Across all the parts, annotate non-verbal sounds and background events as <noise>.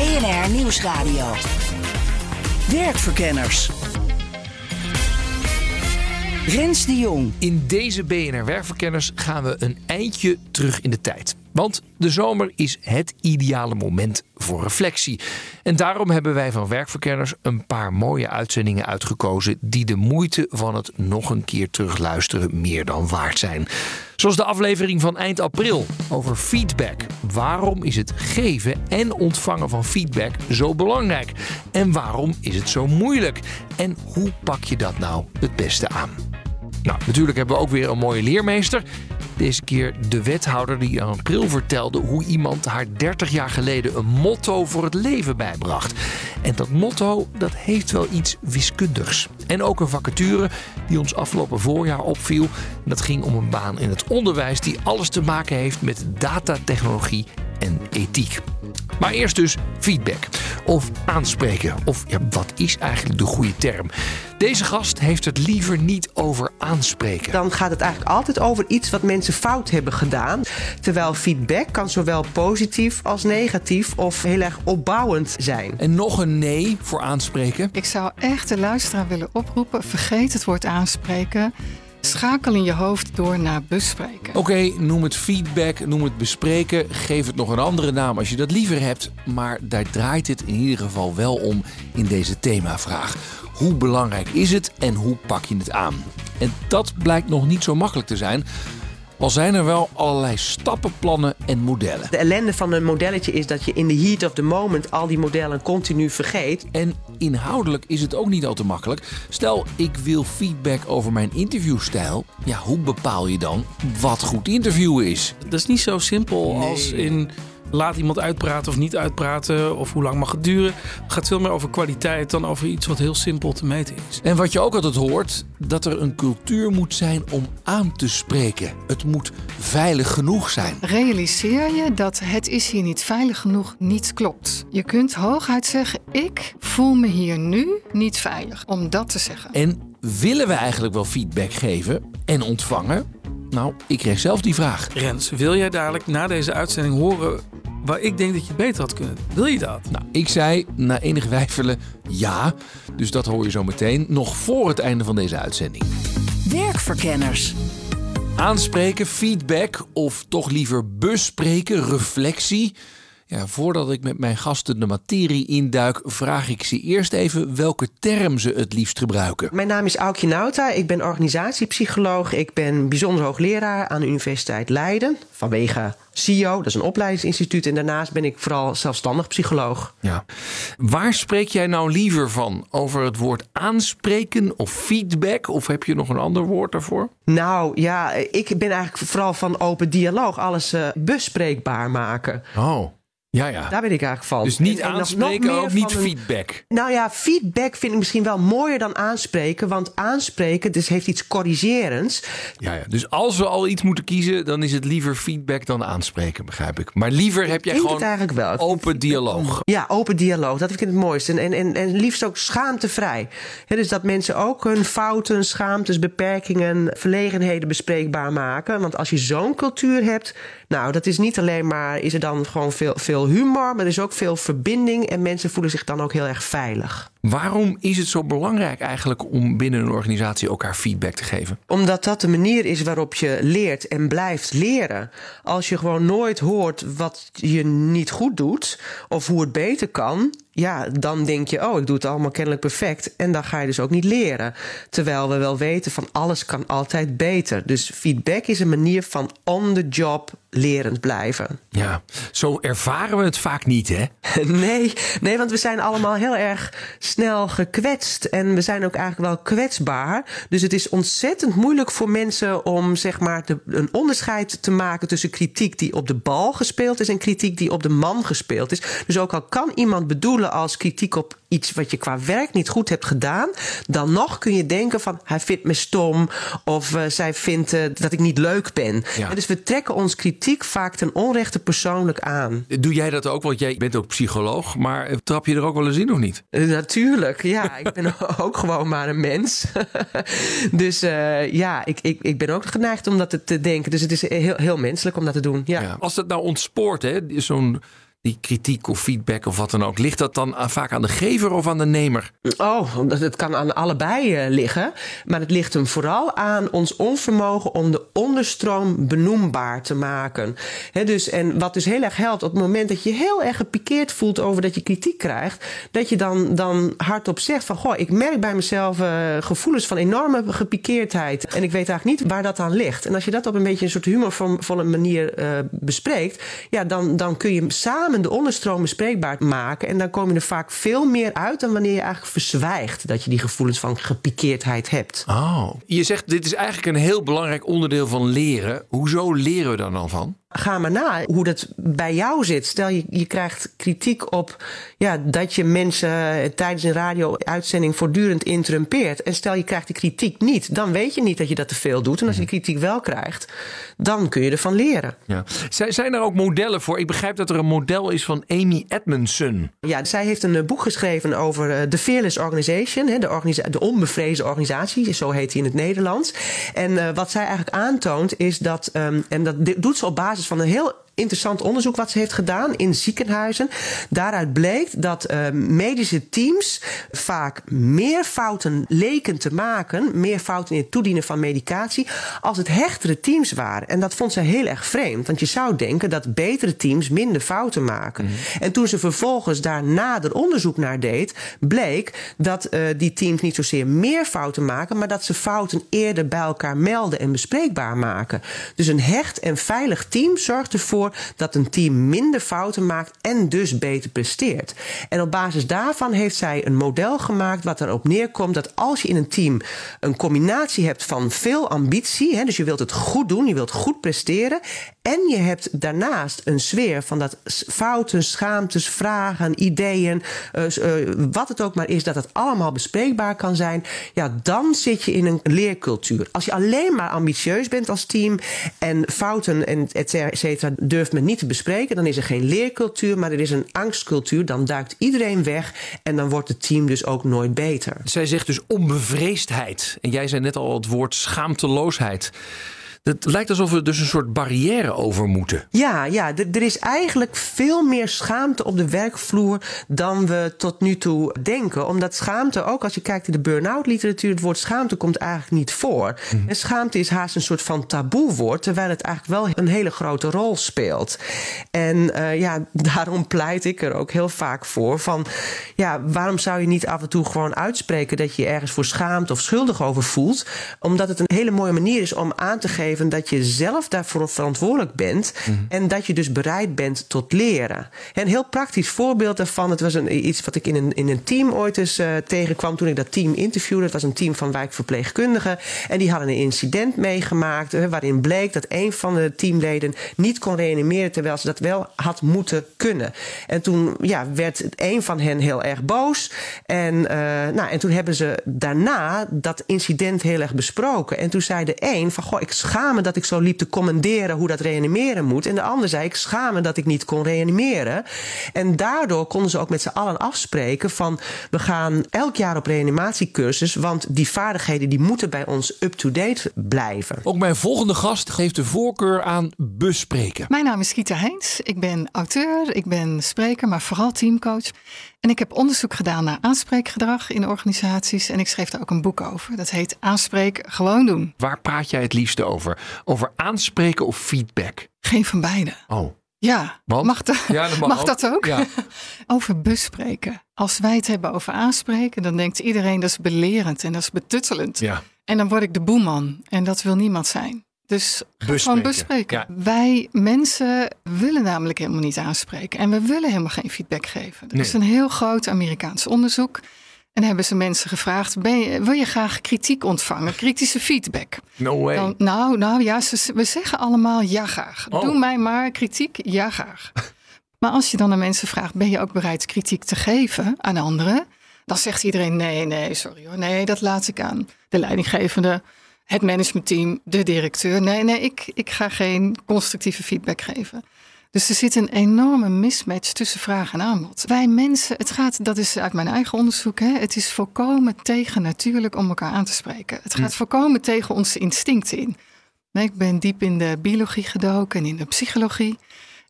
BNR Nieuwsradio. Werkverkenners. Rens de Jong. In deze BNR Werkverkenners gaan we een eindje terug in de tijd. Want de zomer is het ideale moment voor reflectie. En daarom hebben wij van Werkverkenners een paar mooie uitzendingen uitgekozen die de moeite van het nog een keer terugluisteren meer dan waard zijn. Zoals de aflevering van eind april over feedback. Waarom is het geven en ontvangen van feedback zo belangrijk? En waarom is het zo moeilijk? En hoe pak je dat nou het beste aan? Nou, natuurlijk hebben we ook weer een mooie leermeester. Deze keer de wethouder die in april vertelde hoe iemand haar 30 jaar geleden een motto voor het leven bijbracht. En dat motto dat heeft wel iets wiskundigs. En ook een vacature die ons afgelopen voorjaar opviel. Dat ging om een baan in het onderwijs die alles te maken heeft met datatechnologie en ethiek. Maar eerst dus feedback. Of aanspreken. Of ja, wat is eigenlijk de goede term? Deze gast heeft het liever niet over aanspreken. Dan gaat het eigenlijk altijd over iets wat mensen fout hebben gedaan. Terwijl feedback kan zowel positief als negatief of heel erg opbouwend zijn. En nog een nee voor aanspreken. Ik zou echt de luisteraar willen oproepen: vergeet het woord aanspreken. Schakel in je hoofd door naar bespreken. Oké, noem het feedback, noem het bespreken. Geef het nog een andere naam als je dat liever hebt. Maar daar draait het in ieder geval wel om in deze themavraag. Hoe belangrijk is het en hoe pak je het aan? En dat blijkt nog niet zo makkelijk te zijn. Al zijn er wel allerlei stappenplannen en modellen. De ellende van een modelletje is dat je in the heat of the moment al die modellen continu vergeet. En inhoudelijk is het ook niet al te makkelijk. Stel, ik wil feedback over mijn interviewstijl. Ja, hoe bepaal je dan wat goed interviewen is? Dat is niet zo simpel als in laat iemand uitpraten of niet uitpraten of hoe lang mag het duren. Het gaat veel meer over kwaliteit dan over iets wat heel simpel te meten is. En wat je ook altijd hoort, dat er een cultuur moet zijn om aan te spreken. Het moet veilig genoeg zijn. Realiseer je dat het is hier niet veilig genoeg niet klopt. Je kunt hooguit zeggen: ik voel me hier nu niet veilig om dat te zeggen. En willen we eigenlijk wel feedback geven en ontvangen? Nou, ik kreeg zelf die vraag. Rens, wil jij dadelijk na deze uitzending horen waar ik denk dat je het beter had kunnen? Wil je dat? Nou, ik zei na enig wijfelen ja. Dus dat hoor je zo meteen, nog voor het einde van deze uitzending. Werkverkenners. Aanspreken, feedback of toch liever bespreken, reflectie. Ja, voordat ik met mijn gasten de materie induik, vraag ik ze eerst even welke term ze het liefst gebruiken. Mijn naam is Aukje Nauta, ik ben organisatiepsycholoog. Ik ben bijzonder hoogleraar aan de Universiteit Leiden vanwege CIO, dat is een opleidingsinstituut. En daarnaast ben ik vooral zelfstandig psycholoog. Ja. Waar spreek jij nou liever van? Over het woord aanspreken of feedback? Of heb je nog een ander woord daarvoor? Nou ja, ik ben eigenlijk vooral van open dialoog. Alles uh, bespreekbaar maken. Oh. Ja, ja. Daar ben ik eigenlijk van. Dus niet En- en nog- aanspreken, nog ook niet een- feedback. Nou ja, feedback vind ik misschien wel mooier dan aanspreken. Want aanspreken dus heeft iets corrigerends. Ja, ja. Dus als we al iets moeten kiezen, dan is het liever feedback dan aanspreken, begrijp ik. Maar liever heb jij gewoon het eigenlijk wel. open dialoog. Ja, open dialoog. Dat vind ik het mooiste. En, en, en liefst ook schaamtevrij. Dus dat mensen ook hun fouten, schaamtes, beperkingen, verlegenheden bespreekbaar maken. Want als je zo'n cultuur hebt, nou, dat is niet alleen maar, is er dan gewoon veel, veel humor, maar er is ook veel verbinding. En mensen voelen zich dan ook heel erg veilig. Waarom is het zo belangrijk eigenlijk om binnen een organisatie elkaar feedback te geven? Omdat dat de manier is waarop je leert en blijft leren. Als je gewoon nooit hoort wat je niet goed doet of hoe het beter kan, ja, dan denk je, oh, ik doe het allemaal kennelijk perfect. En dan ga je dus ook niet leren. Terwijl we wel weten van alles kan altijd beter. Dus feedback is een manier van on the job lerend blijven. Ja, zo ervaren we het vaak niet, hè? <laughs> Nee, nee, want we zijn allemaal heel erg snel gekwetst. En we zijn ook eigenlijk wel kwetsbaar. Dus het is ontzettend moeilijk voor mensen om zeg maar te, een onderscheid te maken tussen kritiek die op de bal gespeeld is en kritiek die op de man gespeeld is. Dus ook al kan iemand bedoelen als kritiek op iets wat je qua werk niet goed hebt gedaan, dan nog kun je denken van hij vindt me stom of uh, zij vindt uh, dat ik niet leuk ben. Ja. Dus we trekken ons kritiek vaak ten onrechte persoonlijk aan. Doe jij dat ook? Want jij bent ook psycholoog, maar eh, trap je er ook wel eens in of niet? Uh, natuurlijk, ja. <laughs> ik ben <laughs> ook gewoon maar een mens. <laughs> dus ja, ik, ik, ik ben ook geneigd om dat te denken. Dus het is heel, heel menselijk om dat te doen. Ja. Ja. Als dat nou ontspoort, hè, zo'n die kritiek of feedback of wat dan ook, ligt dat dan aan, vaak aan de gever of aan de nemer? Oh, het kan aan allebei uh, liggen. Maar het ligt hem vooral aan ons onvermogen om de onderstroom benoembaar te maken. Dus, en wat dus heel erg helpt op het moment dat je heel erg gepikeerd voelt over dat je kritiek krijgt, dat je dan, dan hardop zegt van goh, ik merk bij mezelf uh, gevoelens van enorme gepikeerdheid. En ik weet eigenlijk niet waar dat aan ligt. En als je dat op een beetje een soort humorvolle manier bespreekt, ja, dan, dan kun je samen de onderstroom bespreekbaar maken. En dan kom je er vaak veel meer uit dan wanneer je eigenlijk verzwijgt dat je die gevoelens van gepikeerdheid hebt. Oh. Je zegt dit is eigenlijk een heel belangrijk onderdeel van leren. Hoezo leren we daar dan van? Ga maar na hoe dat bij jou zit. Stel je, je krijgt kritiek op ja, dat je mensen tijdens een radio-uitzending voortdurend interrumpeert. En stel je krijgt die kritiek niet, dan weet je niet dat je dat te veel doet. En als je die kritiek wel krijgt, dan kun je ervan leren. Ja. Zijn er ook modellen voor? Ik begrijp dat er een model is van Amy Edmondson. Ja, zij heeft een boek geschreven over de Fearless Organization, de, organisa de onbevreesde organisatie, zo heet die in het Nederlands. En wat zij eigenlijk aantoont is dat, um, en dat doet ze op basis van een heel interessant onderzoek wat ze heeft gedaan in ziekenhuizen. Daaruit bleek dat uh, medische teams vaak meer fouten leken te maken, meer fouten in het toedienen van medicatie, als het hechtere teams waren. En dat vond ze heel erg vreemd, want je zou denken dat betere teams minder fouten maken. Mm. En toen ze vervolgens daar nader onderzoek naar deed, bleek dat uh, die teams niet zozeer meer fouten maken, maar dat ze fouten eerder bij elkaar melden en bespreekbaar maken. Dus een hecht en veilig team zorgt ervoor dat een team minder fouten maakt en dus beter presteert. En op basis daarvan heeft zij een model gemaakt wat erop neerkomt dat als je in een team een combinatie hebt van veel ambitie, hè, dus je wilt het goed doen, je wilt goed presteren, en je hebt daarnaast een sfeer van dat fouten, schaamtes, vragen, ideeën, uh, uh, wat het ook maar is, dat het allemaal bespreekbaar kan zijn, ja, dan zit je in een leercultuur. Als je alleen maar ambitieus bent als team en fouten en et cetera durft men niet te bespreken, dan is er geen leercultuur, maar er is een angstcultuur. Dan duikt iedereen weg en dan wordt het team dus ook nooit beter. Zij zegt dus onbevreesdheid. En jij zei net al het woord schaamteloosheid. Het lijkt alsof we dus een soort barrière over moeten. Ja, ja er is eigenlijk veel meer schaamte op de werkvloer dan we tot nu toe denken. Omdat schaamte, ook als je kijkt in de burn-out literatuur, het woord schaamte komt eigenlijk niet voor. Mm. En schaamte is haast een soort van taboewoord, terwijl het eigenlijk wel een hele grote rol speelt. En uh, ja, <laughs> daarom pleit ik er ook heel vaak voor van, ja, waarom zou je niet af en toe gewoon uitspreken dat je je ergens voor schaamt of schuldig over voelt? Omdat het een hele mooie manier is om aan te geven dat je zelf daarvoor verantwoordelijk bent. Mm. En dat je dus bereid bent tot leren. En een heel praktisch voorbeeld daarvan. Het was een, iets wat ik in een, in een team ooit eens uh, tegenkwam toen ik dat team interviewde. Het was een team van wijkverpleegkundigen. En die hadden een incident meegemaakt. Uh, waarin bleek dat een van de teamleden niet kon reanimeren. Terwijl ze dat wel had moeten kunnen. En toen ja, werd een van hen heel erg boos. En, uh, nou, en toen hebben ze daarna dat incident heel erg besproken. En toen zei de een van goh, ik schaam me dat ik zo liep te commanderen hoe dat reanimeren moet. En de ander zei, ik schaam me dat ik niet kon reanimeren. En daardoor konden ze ook met z'n allen afspreken van... we gaan elk jaar op reanimatiecursus... want die vaardigheden die moeten bij ons up-to-date blijven. Ook mijn volgende gast geeft de voorkeur aan bespreken. Mijn naam is Gita Heins. Ik ben auteur, ik ben spreker, maar vooral teamcoach. En ik heb onderzoek gedaan naar aanspreekgedrag in organisaties. En ik schreef daar ook een boek over. Dat heet Aanspreek gewoon doen. Waar praat jij het liefste over? Over aanspreken of feedback? Geen van beide. Oh. Ja, Want? mag, de, Ja, dat mag mag ook. dat ook? Ja. <laughs> over bespreken. Als wij het hebben over aanspreken, dan denkt iedereen dat is belerend en dat is betuttelend. Ja. En dan word ik de boeman. En dat wil niemand zijn. Dus gewoon bespreken. Ja. Wij mensen willen namelijk helemaal niet aanspreken. En we willen helemaal geen feedback geven. Er Nee. is een heel groot Amerikaans onderzoek. En hebben ze mensen gevraagd: ben je, wil je graag kritiek ontvangen? Kritische feedback? No way. Dan, nou, nou ja, ze, we zeggen allemaal ja graag. Oh. Doe mij maar kritiek, ja graag. <laughs> maar als je dan aan mensen vraagt, ben je ook bereid kritiek te geven aan anderen? Dan zegt iedereen nee, nee, sorry hoor. Nee, dat laat ik aan de leidinggevende, het managementteam, de directeur. Nee, nee, ik, ik ga geen constructieve feedback geven. Dus er zit een enorme mismatch tussen vraag en aanbod. Wij mensen, het gaat, dat is uit mijn eigen onderzoek, hè, het is volkomen tegennatuurlijk om elkaar aan te spreken. Het gaat volkomen tegen onze instincten in. Nee, ik ben diep in de biologie gedoken en in de psychologie.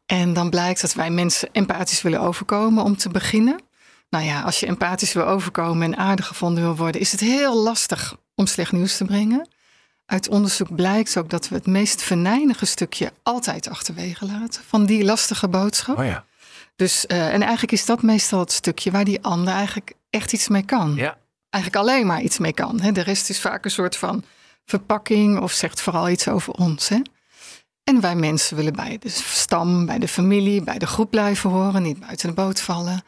En dan blijkt dat wij mensen empathisch willen overkomen om te beginnen. Nou ja, als je empathisch wil overkomen en aardig gevonden wil worden, is het heel lastig om slecht nieuws te brengen. Uit onderzoek blijkt ook dat we het meest venijnige stukje altijd achterwege laten van die lastige boodschap. oh ja. Dus, eh, en eigenlijk is dat meestal het stukje waar die ander eigenlijk echt iets mee kan. Ja. Eigenlijk alleen maar iets mee kan. Hè. De rest is vaak een soort van verpakking of zegt vooral iets over ons. Hè. En wij mensen willen bij de stam, bij de familie, bij de groep blijven horen, niet buiten de boot vallen.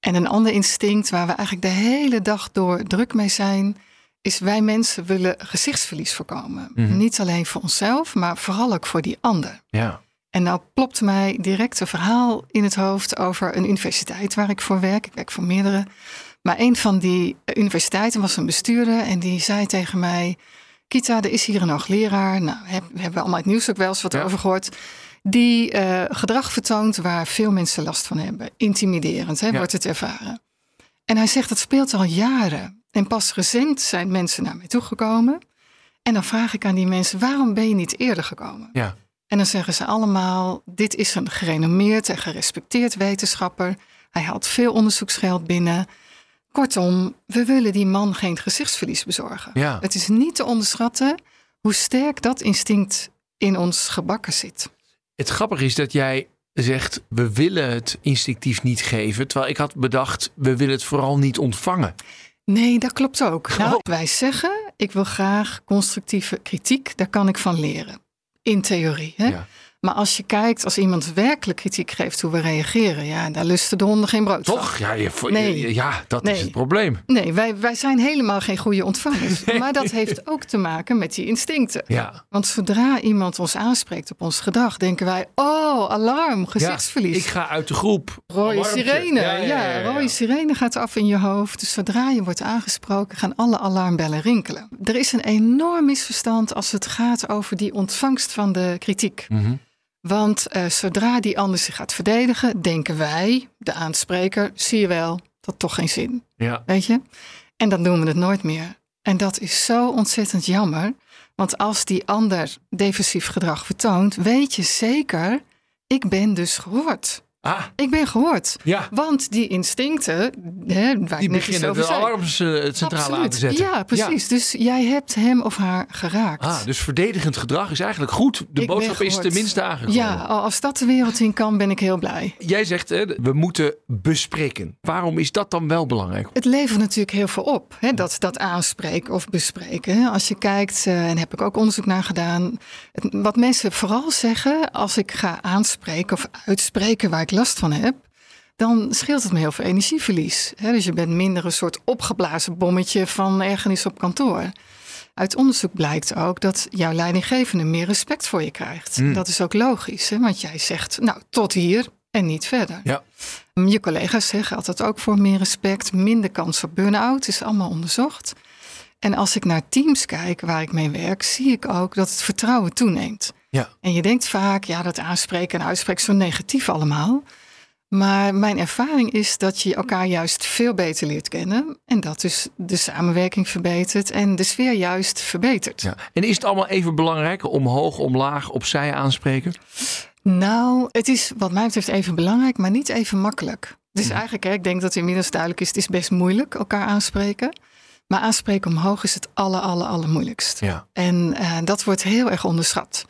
En een ander instinct waar we eigenlijk de hele dag door druk mee zijn, is wij mensen willen gezichtsverlies voorkomen. Mhm. Niet alleen voor onszelf, maar vooral ook voor die ander. Ja. En nou plopt mij direct een verhaal in het hoofd over een universiteit waar ik voor werk. Ik werk voor meerdere. Maar een van die universiteiten was een bestuurder en die zei tegen mij: Kita, er is hier een hoogleraar. Nou, heb, we hebben allemaal het nieuws ook wel eens wat Ja. over gehoord. Die eh, gedrag vertoont waar veel mensen last van hebben. Intimiderend, hè, Ja. wordt het ervaren. En hij zegt dat speelt al jaren. En pas recent zijn mensen naar mij toegekomen. En dan vraag ik aan die mensen: waarom ben je niet eerder gekomen? Ja. En dan zeggen ze allemaal: dit is een gerenommeerd en gerespecteerd wetenschapper. Hij haalt veel onderzoeksgeld binnen. Kortom, we willen die man geen gezichtsverlies bezorgen. Ja. Het is niet te onderschatten hoe sterk dat instinct in ons gebakken zit. Het grappige is dat jij zegt, we willen het instinctief niet geven. Terwijl ik had bedacht, we willen het vooral niet ontvangen. Nee, dat klopt ook. Nou, wij zeggen: ik wil graag constructieve kritiek, daar kan ik van leren. In theorie. Hè? Ja. Maar als je kijkt, als iemand werkelijk kritiek geeft hoe we reageren, ja, daar lusten de honden geen brood van. Toch? Ja, je, Nee. ja dat Nee. is het probleem. Nee, wij, wij zijn helemaal geen goede ontvangers. <laughs> Maar dat heeft ook te maken met die instincten. Ja. Want zodra iemand ons aanspreekt op ons gedrag, denken wij: oh, alarm, gezichtsverlies. Ja, ik ga uit de groep. Rode sirene. Ja, Ja, ja, ja, ja. rode sirene gaat af in je hoofd. Dus zodra je wordt aangesproken, gaan alle alarmbellen rinkelen. Er is een enorm misverstand als het gaat over die ontvangst van de kritiek. Mhm. Want eh, zodra die ander zich gaat verdedigen, denken wij, de aanspreker, zie je wel, dat toch geen zin. Ja. Weet je? En dan doen we het nooit meer. En dat is zo ontzettend jammer. Want als die ander defensief gedrag vertoont, weet je zeker, ik ben dus gehoord. Ah, Ik ben gehoord. ja. Want die instincten, hè, waar Die ik net iets beginnen over de zei. alarms eh, centraal aan te zetten. Ja, precies. Dus jij hebt hem of haar geraakt. Ah, dus verdedigend gedrag is eigenlijk goed. De Ik boodschap is tenminste aangekomen. Ja, als dat de wereld in kan, ben ik heel blij. Jij zegt, hè, we moeten bespreken. Waarom is dat dan wel belangrijk? Het levert natuurlijk heel veel op, hè, dat, dat aanspreken of bespreken. Als je kijkt, eh, en heb ik ook onderzoek naar gedaan, het- wat mensen vooral zeggen als ik ga aanspreken of uitspreken waar ik last van heb, dan scheelt het me heel veel energieverlies. Dus je bent minder een soort opgeblazen bommetje van ergernis op kantoor. Uit onderzoek blijkt ook dat jouw leidinggevende meer respect voor je krijgt. Dat is ook logisch, want jij zegt, nou, tot hier en niet verder. Ja. Je collega's zeggen altijd ook voor meer respect, minder kans op burn-out, is allemaal onderzocht. En als ik naar teams kijk waar ik mee werk, zie ik ook dat het vertrouwen toeneemt. Ja. En je denkt vaak, ja, dat aanspreken en uitspreken is zo negatief allemaal. Maar mijn ervaring is dat je elkaar juist veel beter leert kennen. En dat dus de samenwerking verbetert en de sfeer juist verbetert. Ja. En is het allemaal even belangrijk? Omhoog, omlaag, opzij aanspreken? Nou, het is wat mij betreft even belangrijk, maar niet even makkelijk. Dus Mhm. eigenlijk, hè, ik denk dat inmiddels duidelijk is, het is best moeilijk elkaar aanspreken. Maar aanspreken omhoog is het aller, aller, allermoeilijkst. Ja. En eh, dat wordt heel erg onderschat.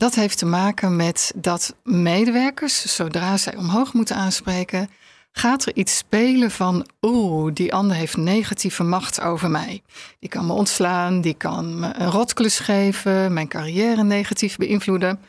Dat heeft te maken met dat medewerkers, zodra zij omhoog moeten aanspreken, gaat er iets spelen van, oeh, die ander heeft negatieve macht over mij. Die kan me ontslaan, die kan me een rotklus geven, mijn carrière negatief beïnvloeden.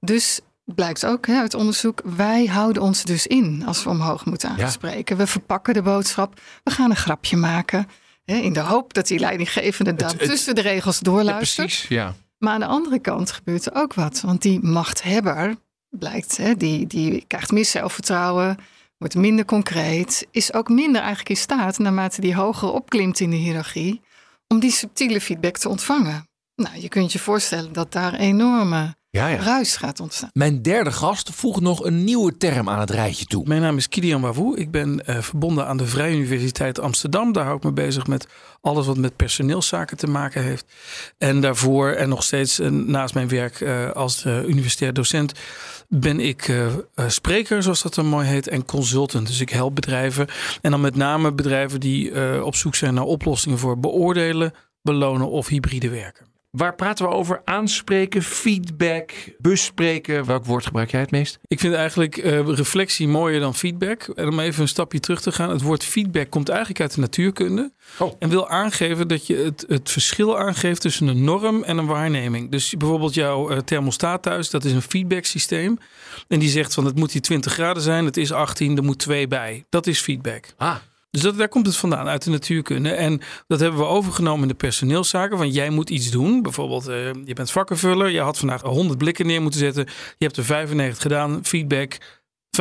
Dus blijkt ook hè, uit onderzoek, wij houden ons dus in als we omhoog moeten aanspreken. We verpakken de boodschap, we gaan een grapje maken. Hè, in de hoop dat die leidinggevende dan Het- het- tussen de regels doorluistert. precies, ja. Maar aan de andere kant gebeurt er ook wat. Want die machthebber, blijkt, hè, die, die krijgt meer zelfvertrouwen, wordt minder concreet, is ook minder eigenlijk in staat, naarmate die hoger opklimt in de hiërarchie, om die subtiele feedback te ontvangen. Nou, je kunt je voorstellen dat daar enorme Ja, ja. ruis gaat ontstaan. Mijn derde gast voegt nog een nieuwe term aan het rijtje toe. Mijn naam is Kilian Wavoe. Ik ben eh, verbonden aan de Vrije Universiteit Amsterdam. Daar hou ik me bezig met alles wat met personeelszaken te maken heeft. En daarvoor en nog steeds eh, naast mijn werk eh, als universitair docent ben ik spreker, zoals dat dan mooi heet, en consultant. Dus ik help bedrijven en dan met name bedrijven die eh, op zoek zijn naar oplossingen voor beoordelen, belonen of hybride werken. Waar praten we over? Aanspreken, feedback, bespreken. Welk woord gebruik jij het meest? Ik vind eigenlijk eh, reflectie mooier dan feedback. En om even een stapje terug te gaan. Het woord feedback komt eigenlijk uit de natuurkunde. Oh. En wil aangeven dat je het, het verschil aangeeft tussen een norm en een waarneming. Dus bijvoorbeeld jouw eh, thermostaat thuis, dat is een feedback systeem. En die zegt van het moet hier 20 graden zijn, het is 18, er moet 2 bij. Dat is feedback. Ah, Dus dat, daar komt het vandaan, uit de natuurkunde. En dat hebben we overgenomen in de personeelszaken. Van jij moet iets doen. Bijvoorbeeld, eh, je bent vakkenvuller. Je had vandaag 100 blikken neer moeten zetten. Je hebt er 95 gedaan. Feedback,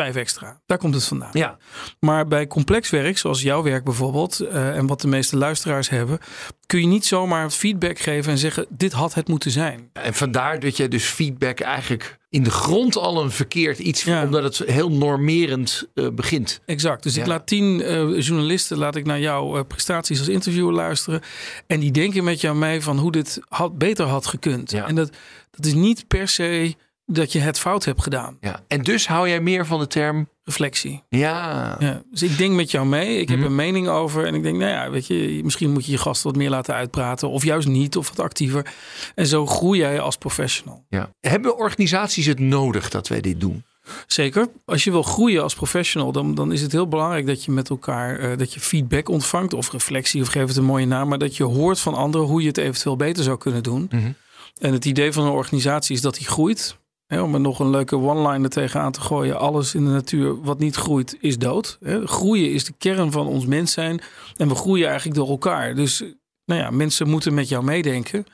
5 extra. Daar komt het vandaan. ja. Maar bij complex werk, zoals jouw werk bijvoorbeeld, eh, en wat de meeste luisteraars hebben, kun je niet zomaar feedback geven en zeggen: dit had het moeten zijn. En vandaar dat je dus feedback eigenlijk in de grond al een verkeerd iets, Ja. omdat het heel normerend eh, begint. Exact. Dus ik laat tien eh, journalisten laat ik naar jouw prestaties als interviewer luisteren. En die denken met jou mee van hoe dit had, beter had gekund. Ja. En dat, dat is niet per se dat je het fout hebt gedaan. Ja. En dus hou jij meer van de term, Reflectie. ja, Ja, dus ik denk met jou mee. Ik heb Mhm. een mening over. En ik denk, nou ja, weet je, misschien moet je je gast wat meer laten uitpraten. Of juist niet, of wat actiever. En zo groei jij als professional. ja. Hebben organisaties het nodig dat wij dit doen? Zeker. Als je wil groeien als professional, dan, dan is het heel belangrijk dat je met elkaar eh, dat je feedback ontvangt of reflectie of geef het een mooie naam, maar dat je hoort van anderen hoe je het eventueel beter zou kunnen doen. Mhm. En het idee van een organisatie is dat die groeit. Om er nog een leuke one-liner tegenaan te gooien. Alles in de natuur wat niet groeit is dood. Groeien is de kern van ons mens zijn. En we groeien eigenlijk door elkaar. Dus nou ja, mensen moeten met jou meedenken.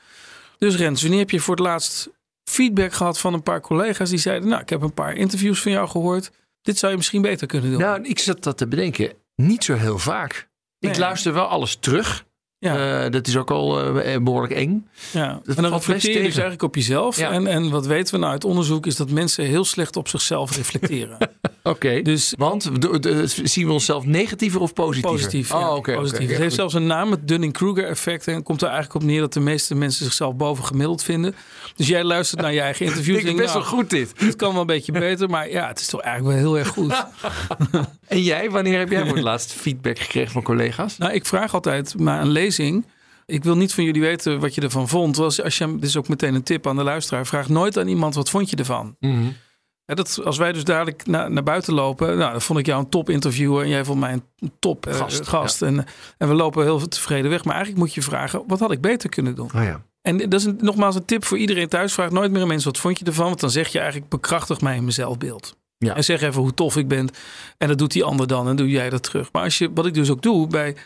Dus Rens, wanneer heb je voor het laatst feedback gehad van een paar collega's die zeiden: Nou, ik heb een paar interviews van jou gehoord. Dit zou je misschien beter kunnen doen. Nou, ik zat dat te bedenken. Niet zo heel vaak. Ik luister wel alles terug. Ja, Eh, dat is ook al eh, behoorlijk eng. ja. dat En dan reflecteer je dus eigenlijk op jezelf. Ja. En, en wat weten we nou uit onderzoek is dat mensen heel slecht op zichzelf reflecteren. <laughs> Oké. dus Want zien we onszelf negatiever of positiever? Positief. Oh, ja, oké. positief. Het heeft zelfs een naam, het Dunning-Kruger effect. En komt er eigenlijk op neer dat de meeste mensen zichzelf boven gemiddeld vinden. Dus jij luistert naar je eigen <laughs> interviews. Vind ik best wel goed dit. nou, Het kan wel een beetje beter, maar ja, het is toch eigenlijk wel heel erg goed. <laughs> En jij, wanneer heb jij voor het laatst feedback gekregen van collega's? Nou, ik vraag altijd na een lezing. Ik wil niet van jullie weten wat je ervan vond. Als, als je, dit is ook meteen een tip aan de luisteraar. Vraag nooit aan iemand wat vond je ervan. Hè, dat, als wij dus dadelijk na- naar buiten lopen. Nou, dan vond ik jou een top interviewer. En jij vond mij een top eh, Gast, gast. En, en we lopen heel tevreden weg. Maar eigenlijk moet je vragen. Wat had ik beter kunnen doen? Oh ja. En dat is een, nogmaals een tip voor iedereen thuis. Vraag nooit meer aan mensen wat vond je ervan. Want dan zeg je eigenlijk bekrachtig mij in mijn zelfbeeld. Ja. En zeg even hoe tof ik ben. En dat doet die ander dan. En doe jij dat terug. Maar als je, wat ik dus ook doe bij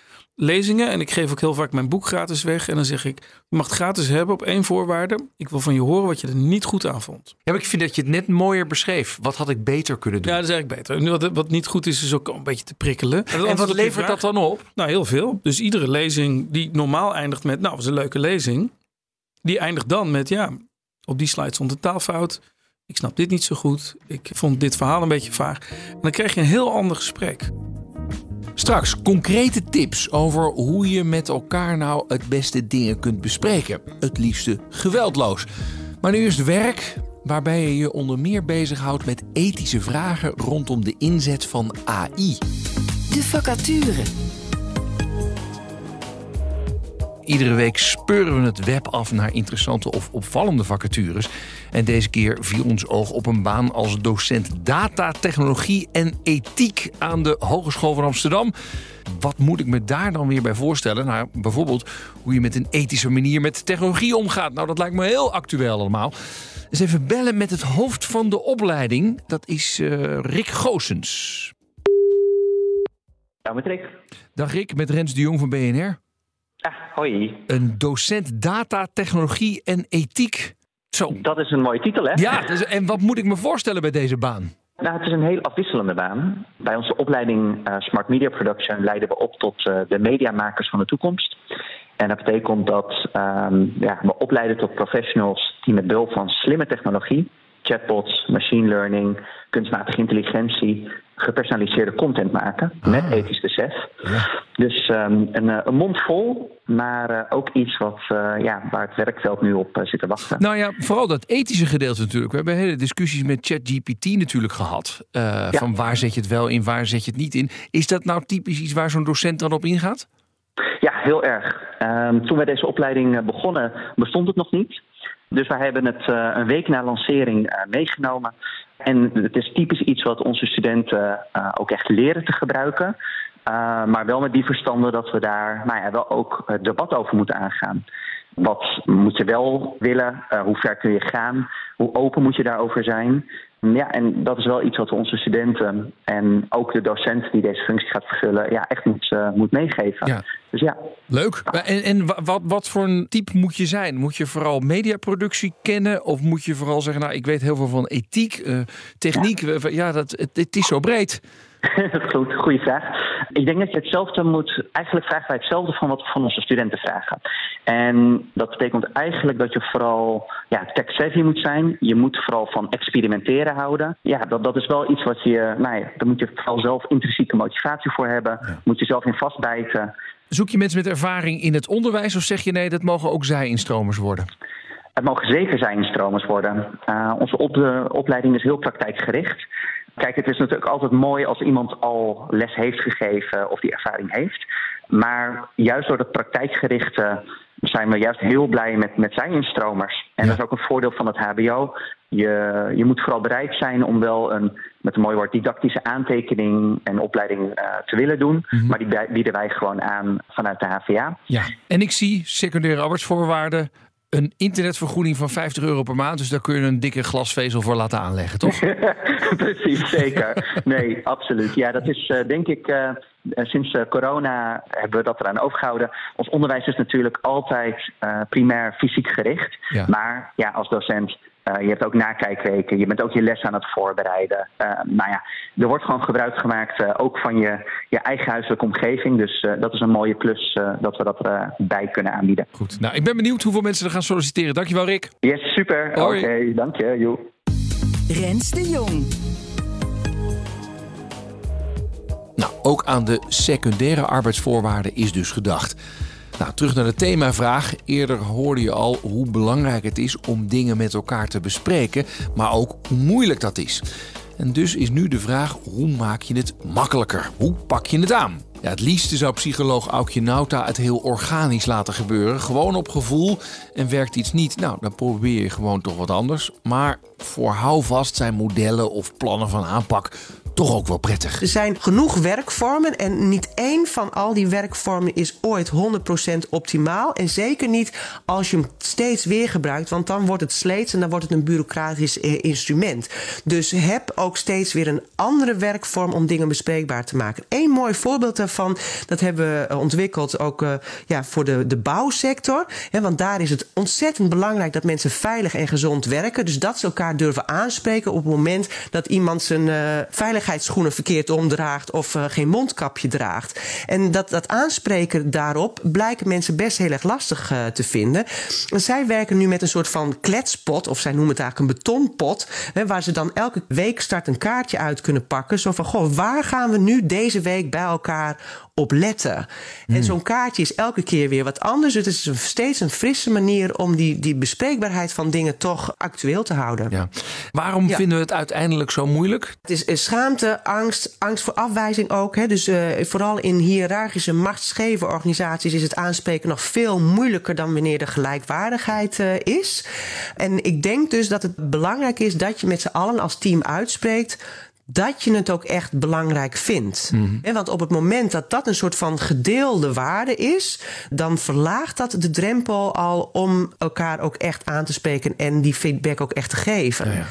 lezingen. En ik geef ook heel vaak mijn boek gratis weg. En dan zeg ik, je mag het gratis hebben op één voorwaarde. Ik wil van je horen wat je er niet goed aan vond. Ja, maar ik vind dat je het net mooier beschreef. Wat had ik beter kunnen doen? Ja, dat is eigenlijk beter. En wat, wat niet goed is, is ook een beetje te prikkelen. en wat levert dat dan op? Nou, heel veel. Dus iedere lezing die normaal eindigt met, nou, was een leuke lezing. Die eindigt dan met, ja, op die slide stond een taalfout. Ik snap dit niet zo goed. Ik vond dit verhaal een beetje vaag. En dan krijg je een heel ander gesprek. Straks concrete tips over hoe je met elkaar nou het beste dingen kunt bespreken. Het liefste geweldloos. Maar nu eerst werk, waarbij je je onder meer bezighoudt met ethische vragen rondom de inzet van AI. De vacature. Iedere week speuren we het web af naar interessante of opvallende vacatures. En deze keer viel ons oog op een baan als docent datatechnologie en ethiek aan de Hogeschool van Amsterdam. Wat moet ik me daar dan weer bij voorstellen? Nou, bijvoorbeeld hoe je met een ethische manier met technologie omgaat. Nou, dat lijkt me heel actueel allemaal. Dus even bellen met het hoofd van de opleiding. Dat is uh, Rick Goosens. Ja, met Rick. Dag Rick, met Rens de Jong van BNR. Ah, hoi. Een docent datatechnologie en ethiek. Zo. Dat is een mooie titel, hè? Ja, dus, en wat moet ik me voorstellen bij deze baan? Nou, het is een heel afwisselende baan. Bij onze opleiding uh, Smart Media Production leiden we op tot uh, de mediamakers van de toekomst. En dat betekent dat um, ja, we opleiden tot professionals die met behulp van slimme technologie, chatbots, machine learning, kunstmatige intelligentie, gepersonaliseerde content maken met Ah. ethisch besef. Ja. Dus um, een, uh, een mond vol, maar uh, ook iets wat, uh, ja, waar het werkveld nu op zit te wachten. Nou ja, vooral dat ethische gedeelte natuurlijk. We hebben hele discussies met ChatGPT natuurlijk gehad. Ja. Van waar zet je het wel in, waar zet je het niet in. Is dat nou typisch iets waar zo'n docent dan op ingaat? Ja, heel erg. Um, toen wij deze opleiding begonnen, bestond het nog niet. Dus wij hebben het uh, een week na lancering uh, meegenomen. En het is typisch iets wat onze studenten uh, ook echt leren te gebruiken. maar wel met die verstanden dat we daar nou ja, wel ook het debat over moeten aangaan. Wat moet je wel willen? hoe ver kun je gaan? Hoe open moet je daarover zijn? Ja, en dat is wel iets wat onze studenten en ook de docent die deze functie gaat vervullen, ja, echt moet, uh, moet meegeven. Ja. Dus ja. Leuk. En, en wat, wat voor een type moet je zijn? Moet je vooral mediaproductie kennen? Of moet je vooral zeggen, nou, ik weet heel veel van ethiek, uh, techniek. Ja, ja dat, het, het is zo breed. <laughs> Goed, goede vraag. Ik denk dat je hetzelfde moet. Eigenlijk vragen wij hetzelfde van wat we van onze studenten vragen. En dat betekent eigenlijk dat je vooral ja, tech-savvy moet zijn. Je moet vooral van experimenteren houden. Ja, dat, dat is wel iets wat je. Nou ja, daar moet je vooral zelf intrinsieke motivatie voor hebben. Ja. Moet je zelf in vastbijten. Zoek je mensen met ervaring in het onderwijs of zeg je nee, dat mogen ook zij-instromers worden? Het mogen zeker zij-instromers worden. Uh, onze op opleiding is heel praktijkgericht. Kijk, het is natuurlijk altijd mooi als iemand al les heeft gegeven of die ervaring heeft. Maar juist door dat praktijkgerichte zijn we juist heel blij met, met zijn instromers. En ja. dat is ook een voordeel van het HBO. Je, je moet vooral bereid zijn om wel een, met een mooi woord, didactische aantekening en opleiding uh, te willen doen. Mm -hmm. Maar die bieden wij gewoon aan vanuit de HVA. Ja, en ik zie secundaire arbeidsvoorwaarden een internetvergoeding van 50 euro per maand. Dus daar kun je een dikke glasvezel voor laten aanleggen, toch? <laughs> <laughs> Precies, zeker. Nee, absoluut. Ja, dat is uh, denk ik... Uh, sinds uh, corona hebben we dat eraan overgehouden. Ons onderwijs is natuurlijk altijd primair fysiek gericht. Ja. Maar ja, als docent uh, je hebt ook nakijkweken, je bent ook je les aan het voorbereiden. Uh, nou ja, er wordt gewoon gebruik gemaakt uh, ook van je, je eigen huiselijke omgeving. Dus dat is een mooie plus dat we dat erbij kunnen aanbieden. Goed, nou ik ben benieuwd hoeveel mensen er gaan solliciteren. Dankjewel Rick. Yes, super. Oké, okay, dank je. Joe. Rens de Jong. Nou, ook aan de secundaire arbeidsvoorwaarden is dus gedacht. Nou, terug naar de themavraag. Eerder hoorde je al hoe belangrijk het is om dingen met elkaar te bespreken, maar ook hoe moeilijk dat is. En dus is nu de vraag: hoe maak je het makkelijker? Hoe pak je het aan? Ja, het liefste zou psycholoog Aukje Nauta het heel organisch laten gebeuren. Gewoon op gevoel. En werkt iets niet, nou, dan probeer je gewoon toch wat anders. Maar voor houvast zijn modellen of plannen van aanpak toch ook wel prettig. Er zijn genoeg werkvormen en niet één van al die werkvormen is ooit 100% optimaal. En zeker niet als je hem steeds weer gebruikt, want dan wordt het sleets en dan wordt het een bureaucratisch eh, instrument. Dus heb ook steeds weer een andere werkvorm om dingen bespreekbaar te maken. Eén mooi voorbeeld daarvan, dat hebben we ontwikkeld ook uh, ja, voor de, de bouwsector. Want daar is het ontzettend belangrijk dat mensen veilig en gezond werken. Dus dat ze elkaar durven aanspreken op het moment dat iemand zijn uh, veiligheidsschoenen verkeerd omdraagt of uh, geen mondkapje draagt. En dat, dat aanspreken daarop blijken mensen best heel erg lastig uh, te vinden. En zij werken nu met een soort van kletspot, of zij noemen het eigenlijk een betonpot, hè, waar ze dan elke week start een kaartje uit kunnen pakken. Zo van, goh, waar gaan we nu deze week bij elkaar op letten? Hmm. En zo'n kaartje is elke keer weer wat anders. Het is een, steeds een frisse manier om die, die bespreekbaarheid van dingen toch actueel te houden. Ja. Waarom ja. vinden we het uiteindelijk zo moeilijk? Het is, is schaamte angst, angst voor afwijzing ook. Hè. Dus uh, vooral in hiërarchische machtsgeven organisaties is het aanspreken nog veel moeilijker dan wanneer er gelijkwaardigheid uh, is. En ik denk dus dat het belangrijk is dat je met z'n allen als team uitspreekt dat je het ook echt belangrijk vindt. Mm want op het moment dat dat een soort van gedeelde waarde is, dan verlaagt dat de drempel al om elkaar ook echt aan te spreken en die feedback ook echt te geven. Ja,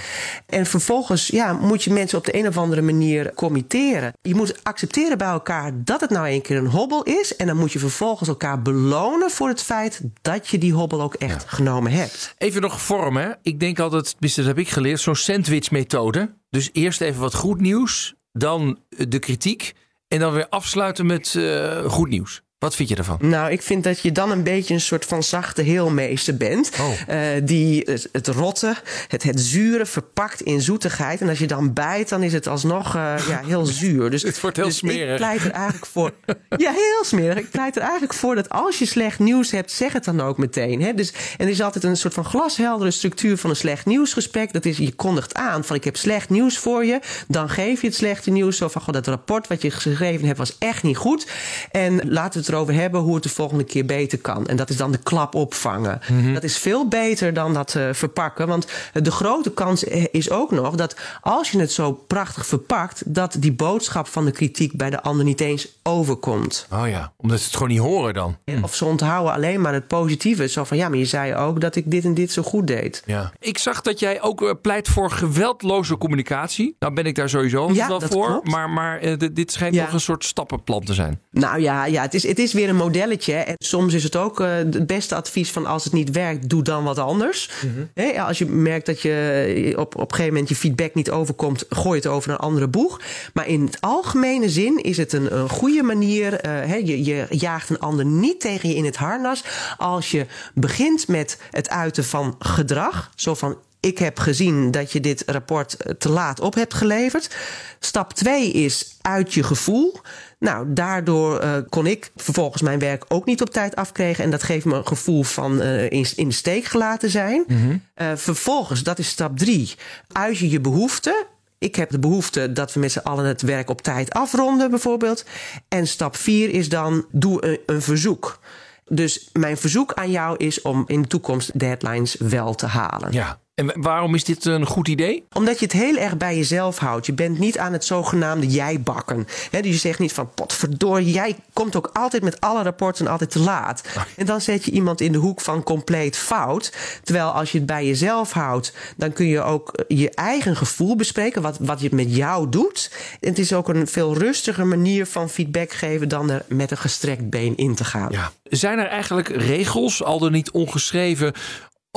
En vervolgens ja, moet je mensen op de een of andere manier committeren. Je moet accepteren bij elkaar dat het nou een keer een hobbel is. En dan moet je vervolgens elkaar belonen voor het feit dat je die hobbel ook echt genomen hebt. Even nog vormen. Ik denk altijd, dat heb ik geleerd, zo'n sandwich-methode. Dus eerst even wat goed nieuws, dan de kritiek en dan weer afsluiten met uh, goed nieuws. Wat vind je ervan? Nou, ik vind dat je dan een beetje een soort van zachte heelmeester bent. Oh. Uh, die het, het, rotte, het, het zure verpakt in zoetigheid. En als je dan bijt, dan is het alsnog uh, ja, heel <laughs> zuur. Dus, het wordt heel dus smerig. Ik pleit er eigenlijk voor. ja, heel smerig. Ik pleit er eigenlijk voor dat als je slecht nieuws hebt, zeg het dan ook meteen. Hè? Dus, en er is altijd een soort van glasheldere structuur van een slecht nieuwsgesprek. Dat is, je kondigt aan van ik heb slecht nieuws voor je. Dan geef je het slechte nieuws. Zo van, god, dat rapport wat je geschreven hebt was echt niet goed. En laten we het erover hebben hoe het de volgende keer beter kan. En dat is dan de klap opvangen. Mhm. Dat is veel beter dan dat uh, verpakken. Want de grote kans is ook nog dat als je het zo prachtig verpakt, dat die boodschap van de kritiek bij de ander niet eens overkomt. Oh ja, omdat ze het gewoon niet horen dan. Of ze onthouden alleen maar het positieve. Zo van ja, maar je zei ook dat ik dit en dit zo goed deed. Ja. Ik zag dat jij ook eh, pleit voor geweldloze communicatie. Nou ben ik daar sowieso ja, wel voor. Klopt. Maar, maar uh, dit schijnt ja. toch een soort stappenplan te zijn. Nou ja, ja het, is, het is weer een modelletje. En soms is het ook uh, het beste advies van als het niet werkt, doe dan wat anders. Mm -hmm. He, als je merkt dat je op, op een gegeven moment je feedback niet overkomt, gooi het over een andere boeg. Maar in het algemene zin is het een, een goede manier. Uh, je, je jaagt een ander niet tegen je in het harnas. Als je begint met het uiten van gedrag. Zo van ik heb gezien dat je dit rapport te laat op hebt geleverd. Stap 2 is uit je gevoel. Nou, daardoor uh, kon ik vervolgens mijn werk ook niet op tijd afkregen. En dat geeft me een gevoel van uh, in, in de steek gelaten zijn. Mm -hmm. uh, vervolgens, dat is stap 3, uit je je behoeften. Ik heb de behoefte dat we met z'n allen het werk op tijd afronden, bijvoorbeeld. En stap 4 is dan, doe een, een verzoek. Dus mijn verzoek aan jou is om in de toekomst deadlines wel te halen. Ja. En waarom is dit een goed idee? Omdat je het heel erg bij jezelf houdt. Je bent niet aan het zogenaamde jij-bakken. dus je zegt niet van potverdorie, jij komt ook altijd met alle rapporten altijd te laat. En dan zet je iemand in de hoek van compleet fout. Terwijl als je het bij jezelf houdt, dan kun je ook je eigen gevoel bespreken. Wat, wat je met jou doet. En het is ook een veel rustiger manier van feedback geven dan er met een gestrekt been in te gaan. Ja. Zijn er eigenlijk regels, al dan niet ongeschreven,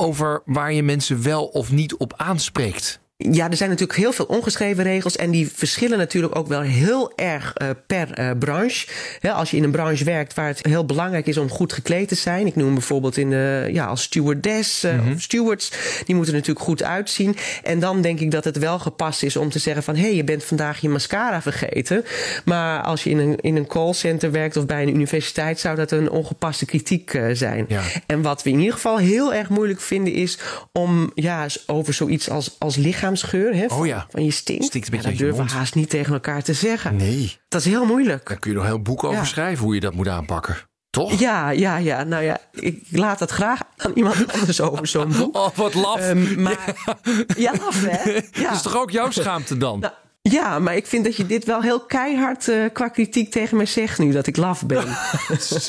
over waar je mensen wel of niet op aanspreekt? Ja, er zijn natuurlijk heel veel ongeschreven regels en die verschillen natuurlijk ook wel heel erg uh, per uh, branche. Als je in een branche werkt waar het heel belangrijk is om goed gekleed te zijn. Ik noem bijvoorbeeld in de, ja, als stewardess of stewards. Die moeten natuurlijk goed uitzien. En dan denk ik dat het wel gepast is om te zeggen van... hé, hey, je bent vandaag je mascara vergeten. Maar als je in een, in een callcenter werkt of bij een universiteit... zou dat een ongepaste kritiek zijn. Ja. En wat we in ieder geval heel erg moeilijk vinden is... om ja, over zoiets als, als lichaam lichaamsgeur. Hè, van, oh ja. van je stinkt. stinkt een ja, dat durven we haast niet tegen elkaar te zeggen. Nee. Dat is heel moeilijk. Daar kun je nog heel boek over schrijven hoe je dat moet aanpakken. Toch? Ja, ja, ja. Nou ja, ik laat dat graag aan iemand anders over zo'n boek. <laughs> Oh, wat laf. Um, maar, <laughs> ja, laf hè? <laughs> Ja. Dat is toch ook jouw schaamte dan? Nou, ja, maar ik vind dat je dit wel heel keihard uh, qua kritiek tegen mij zegt nu, dat ik laf ben.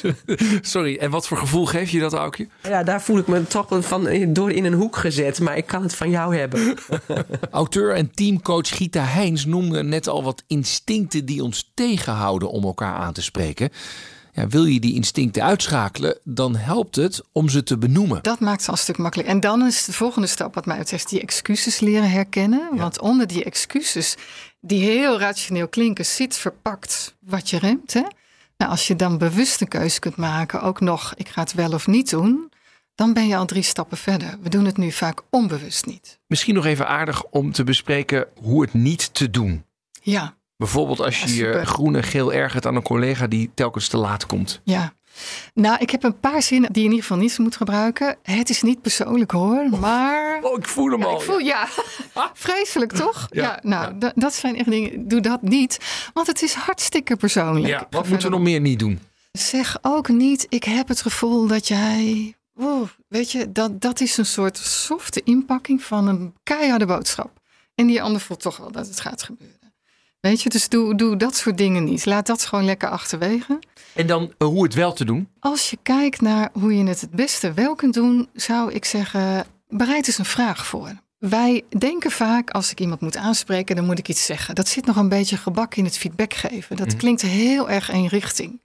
<laughs> Sorry, en wat voor gevoel geef je dat, Aukje? Ja, daar voel ik me toch van door in een hoek gezet, maar ik kan het van jou hebben. <laughs> Auteur en teamcoach Gita Heins noemde net al wat instincten die ons tegenhouden om elkaar aan te spreken. Ja, wil je die instincten uitschakelen, dan helpt het om ze te benoemen. Dat maakt het al een stuk makkelijker. En dan is de volgende stap, wat mij betreft, die excuses leren herkennen. Ja. Want onder die excuses, die heel rationeel klinken, zit verpakt wat je remt. Hè? Nou, als je dan bewust een keuze kunt maken, ook nog, ik ga het wel of niet doen. Dan ben je al drie stappen verder. We doen het nu vaak onbewust niet. Misschien nog even aardig om te bespreken hoe het niet te doen. Ja. Bijvoorbeeld als je je groen en geel ergert aan een collega die telkens te laat komt. Ja, Nou, ik heb een paar zinnen die je in ieder geval niet moet gebruiken. Het is niet persoonlijk hoor, maar... Oh, ik voel hem Ja, al. ik voel, ja, <laughs> vreselijk toch? Ja, Ja, nou, da- dat zijn echt dingen. Doe dat niet, want het is hartstikke persoonlijk. Ja, wat moeten we nog meer niet doen? Zeg ook niet, ik heb het gevoel dat jij... Weet je, dat, dat is een soort softe inpakking van een keiharde boodschap. En die ander voelt toch wel dat het gaat gebeuren. Weet je, dus doe, doe dat soort dingen niet. Laat dat gewoon lekker achterwege. En dan eh, hoe het wel te doen. Als je kijkt naar hoe je het het beste wel kunt doen, zou ik zeggen, bereid eens een vraag voor. Wij denken vaak, als ik iemand moet aanspreken, dan moet ik iets zeggen. Dat zit nog een beetje gebak in het feedback geven. Dat klinkt heel erg één richting.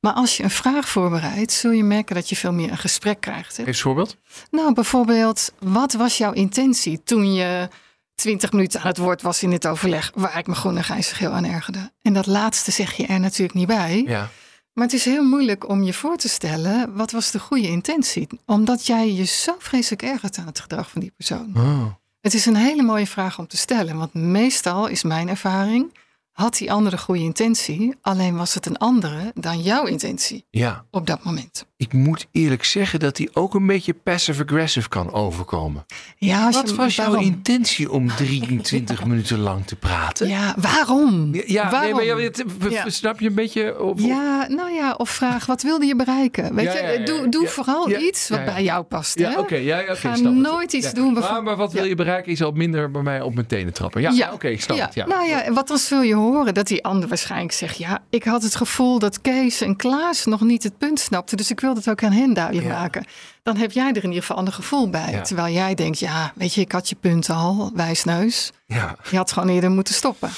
Maar als je een vraag voorbereidt, zul je merken dat je veel meer een gesprek krijgt. Hè? Eens een voorbeeld. Nou, bijvoorbeeld, wat was jouw intentie toen je twintig minuten aan het woord was in het overleg, waar ik me groen en grijs aan ergerde? En dat laatste zeg je er natuurlijk niet bij. Ja. Maar het is heel moeilijk om je voor te stellen, wat was de goede intentie? Omdat jij je zo vreselijk ergert aan het gedrag van die persoon. Oh. Het is een hele mooie vraag om te stellen, want meestal is mijn ervaring, had die andere goede intentie, alleen was het een andere dan jouw intentie Ja. op dat moment. Ik moet eerlijk zeggen dat hij ook een beetje passive-aggressive kan overkomen. Ja, Wat je, was jouw intentie om 23 <laughs> minuten lang te praten? Ja, waarom? Ja, nee, waarom? maar ja, het- snap je een beetje? Of, Ja, nou ja, of vraag, wat wilde je bereiken? Weet je, doe, doe vooral iets wat bij jou past. Ja, hè? oké. ja, ja, oké, Ga snap het. nooit iets doen. Maar, wat wil je bereiken is al minder bij mij op mijn tenen trappen. Ja, oké, ik snap ja. het. Ja. Nou ja, wat dan zul je horen dat die ander waarschijnlijk zegt... ja, ik had het gevoel dat Kees en Klaas nog niet het punt snapten... dus ik wilde het ook aan hen duidelijk Ja. maken. Dan heb jij er in ieder geval een gevoel bij. Ja. Terwijl jij denkt, ja, weet je, ik had je punt al, wijsneus. Ja. Je had gewoon eerder moeten stoppen.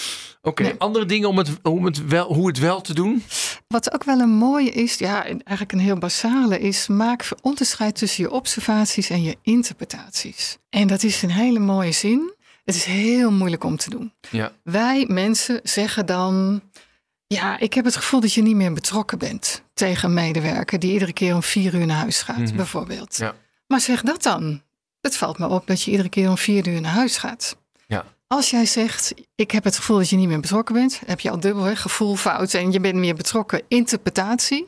Oké, Nee. andere dingen om het, om het wel, hoe het wel te doen? Wat ook wel een mooie is, ja, en eigenlijk een heel basale is, maak onderscheid tussen je observaties en je interpretaties. En dat is een hele mooie zin. Het is heel moeilijk om te doen. Ja. Wij mensen zeggen dan, ja, ik heb het gevoel dat je niet meer betrokken bent tegen een medewerker die iedere keer om vier uur naar huis gaat, Mhm. bijvoorbeeld. Ja. Maar zeg dat dan. Het valt me op dat je iedere keer om vier uur naar huis gaat. Ja. Als jij zegt, ik heb het gevoel dat je niet meer betrokken bent, heb je al dubbel hè? gevoel fout en je bent meer betrokken, interpretatie,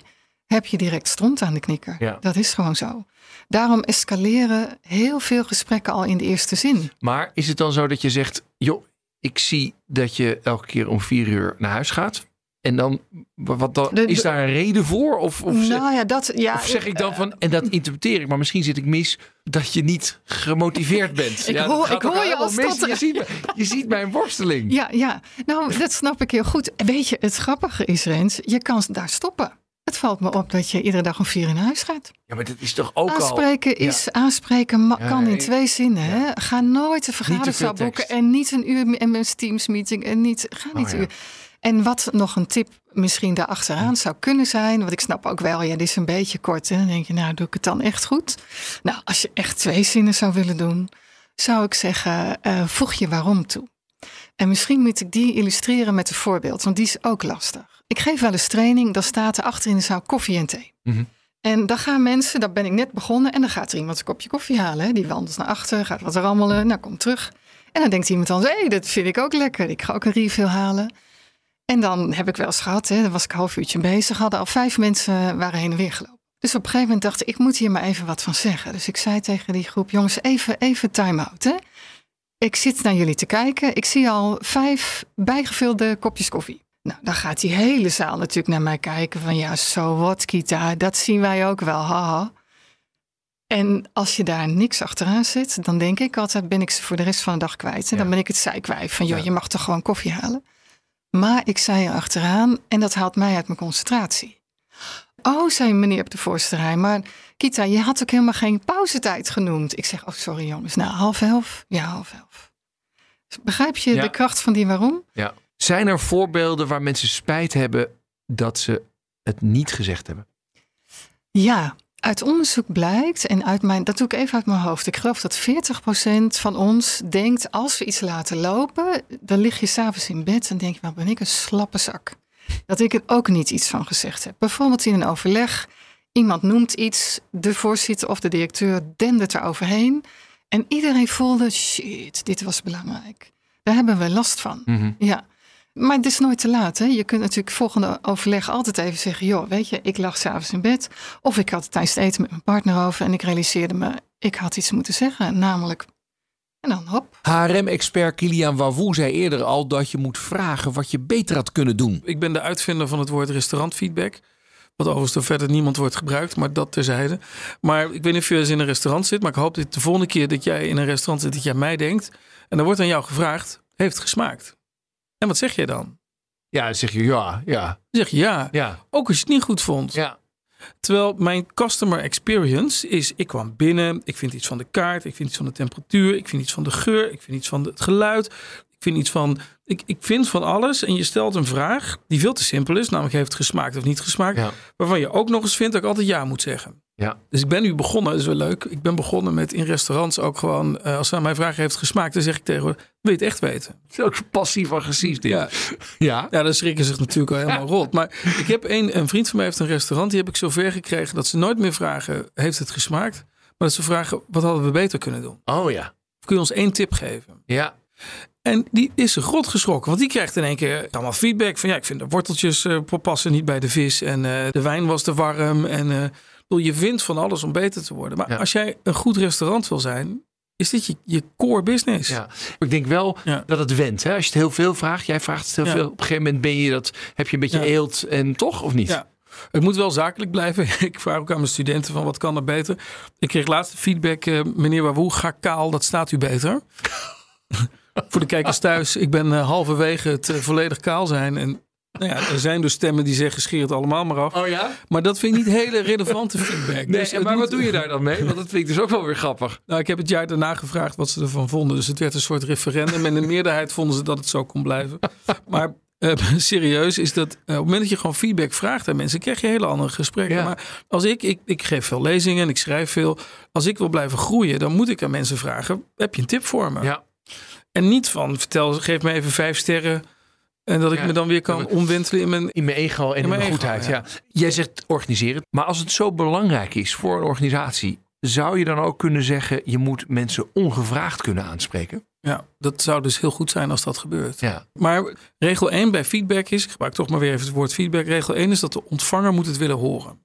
heb je direct stront aan de knikker. Ja. Dat is gewoon zo. Daarom escaleren heel veel gesprekken al in de eerste zin. Maar is het dan zo dat je zegt, joh, ik zie dat je elke keer om vier uur naar huis gaat. En dan, wat dan De- is daar een reden voor? Of, of, zeg, nou ja, dat, ja, of zeg ik dan van, en dat interpreteer ik, maar misschien zit ik mis dat je niet gemotiveerd bent. <laughs> Ik hoor- ik hoor je helemaal al mis? Je ziet, je ziet mijn worsteling. <laughs> Ja, ja, nou, dat snap ik heel goed. Weet je, het grappige is, Rens, je kan daar stoppen. Het valt me op dat je iedere dag om vier naar huis gaat. Ja, maar dat is toch ook al... Aanspreken is aanspreken ma- kan in twee zinnen. Hè? Ga nooit een vergaderzaal boeken en niet een uur MS Teams meeting en niet. Ga niet Oh, ja. uur. En wat nog een tip misschien daarachteraan zou kunnen zijn, want ik snap ook wel, ja, dit is een beetje kort. Hè? Dan denk je, nou, doe ik het dan echt goed? Nou, als je echt twee zinnen zou willen doen, zou ik zeggen, eh, voeg je waarom toe. En misschien moet ik die illustreren met een voorbeeld, want die is ook lastig. Ik geef wel eens training, dan staat er achter in de zaal koffie en thee. Mhm. En dan gaan mensen, daar ben ik net begonnen, en dan gaat er iemand een kopje koffie halen. Hè. Die wandelt naar achter, gaat wat rammelen, nou komt terug. En dan denkt iemand dan, hé, hey, dat vind ik ook lekker. Ik ga ook een refill halen. En dan heb ik wel eens gehad, hè, dan was ik een half uurtje bezig, hadden al vijf mensen waren heen en weer gelopen. Dus op een gegeven moment dacht ik, ik moet hier maar even wat van zeggen. Dus ik zei tegen die groep, jongens, even, even time-out. Hè. Ik zit naar jullie te kijken. Ik zie al vijf bijgevulde kopjes koffie. Nou, dan gaat die hele zaal natuurlijk naar mij kijken van ja, zo wat Kita, dat zien wij ook wel, haha. En als je daar niks achteraan zet, dan denk ik altijd ben ik ze voor de rest van de dag kwijt. En dan ben ik het zijkwijf van joh, Ja. je mag toch gewoon koffie halen. Maar ik zei er achteraan en dat haalt mij uit mijn concentratie. Oh, zei meneer op de voorste rij, maar Kita, je had ook helemaal geen pauzetijd genoemd. Ik zeg, oh sorry jongens, nou half elf? Ja, half elf. Begrijp je Ja. de kracht van die waarom? Ja. Zijn er voorbeelden waar mensen spijt hebben dat ze het niet gezegd hebben? Ja, uit onderzoek blijkt, en uit mijn, dat doe ik even uit mijn hoofd. Ik geloof dat 40% van ons denkt, als we iets laten lopen, dan lig je s'avonds in bed en denk je, wat ben ik een slappe zak. Dat ik er ook niet iets van gezegd heb. Bijvoorbeeld in een overleg, iemand noemt iets, de voorzitter of de directeur dendert er overheen. En iedereen voelde, shit, dit was belangrijk. Daar hebben we last van. Mhm. Ja. Maar het is nooit te laat. Hè? Je kunt natuurlijk volgende overleg altijd even zeggen: joh, weet je, ik lag s'avonds in bed. Of ik had tijdens het eten met mijn partner over en ik realiseerde me, ik had iets moeten zeggen. Namelijk, en dan hop. HRM-expert Kilian Wavoe zei eerder al dat je moet vragen wat je beter had kunnen doen. Ik ben de uitvinder van het woord restaurantfeedback. Wat overigens door verder niemand wordt gebruikt, maar dat terzijde. Maar ik weet niet of je eens in een restaurant zit. Maar ik hoop dat de volgende keer dat jij in een restaurant zit, dat jij mij denkt. En dan wordt aan jou gevraagd, heeft het gesmaakt? En wat zeg jij dan? Ja, dan zeg je ja, ja, Dan zeg je ja. ja, Ook als je het niet goed vond. ja. Terwijl mijn customer experience is: ik kwam binnen, ik vind iets van de kaart, ik vind iets van de temperatuur, ik vind iets van de geur, ik vind iets van het geluid, ik vind iets van. Ik, ik vind van alles. En je stelt een vraag die veel te simpel is, namelijk heeft het gesmaakt of niet gesmaakt, Ja. waarvan je ook nog eens vindt dat ik altijd ja moet zeggen. Ja. Dus ik ben nu begonnen, dat is wel leuk. Ik ben begonnen met in restaurants ook gewoon, eh, als ze aan mij vragen heeft gesmaakt, dan zeg ik tegen haar, wil je het echt weten? Het is ook passief-agressief dit. Ja. ja. Ja, dan schrikken ze zich natuurlijk al helemaal rot. Maar ik heb een, een vriend van mij heeft een restaurant. Die heb ik zover gekregen dat ze nooit meer vragen: heeft het gesmaakt? Maar dat ze vragen: wat hadden we beter kunnen doen? Oh ja. Of kun je ons één tip geven? Ja. En die is zich rot geschrokken. Want die krijgt in één keer allemaal feedback van ja, ik vind de worteltjes eh, passen niet bij de vis. En eh, de wijn was te warm. En bedoel, je vindt van alles om beter te worden. Maar Ja. als jij een goed restaurant wil zijn, is dit je, je core business. Ja, ik denk wel Ja. dat het went. Hè? Als je het heel veel vraagt, jij vraagt het heel Ja. veel. Op een gegeven moment ben je dat, heb je een beetje eelt en toch of niet? Ja. Het moet wel zakelijk blijven. <laughs> Ik vraag ook aan mijn studenten van wat kan er beter. Ik kreeg laatst feedback, eh, meneer Wawoe, ga kaal, dat staat u beter. <laughs> Voor de kijkers thuis, ik ben eh, halverwege het eh, volledig kaal zijn. En nou ja, er zijn dus stemmen die zeggen scheer het allemaal maar af. Oh ja? Maar dat vind ik niet hele relevante feedback. Nee, Dus maar moet- wat doe je daar dan mee? Want dat vind ik dus ook wel weer grappig. Nou, ik heb het jaar daarna gevraagd wat ze ervan vonden. Dus het werd een soort referendum. En de meerderheid vonden ze dat het zo kon blijven. Maar eh, <laughs> serieus is dat eh, op het moment dat je gewoon feedback vraagt aan mensen, krijg je hele andere gesprekken. Ja. Maar als ik, ik, ik geef veel lezingen en ik schrijf veel. Als ik wil blijven groeien, dan moet ik aan mensen vragen: heb je een tip voor me? Ja. En niet van vertel, geef me even vijf sterren. En dat ik Ja. me dan weer kan omwentelen in mijn. In mijn ego en in, In mijn, mijn ego, goedheid. ja. Ja. Jij zegt organiseren. Maar als het zo belangrijk is voor een organisatie, zou je dan ook kunnen zeggen: je moet mensen ongevraagd kunnen aanspreken? Ja, dat zou dus heel goed zijn als dat gebeurt. Ja. Maar regel 1 bij feedback is, ik gebruik toch maar weer even het woord feedback. Regel 1 is dat de ontvanger moet het willen horen.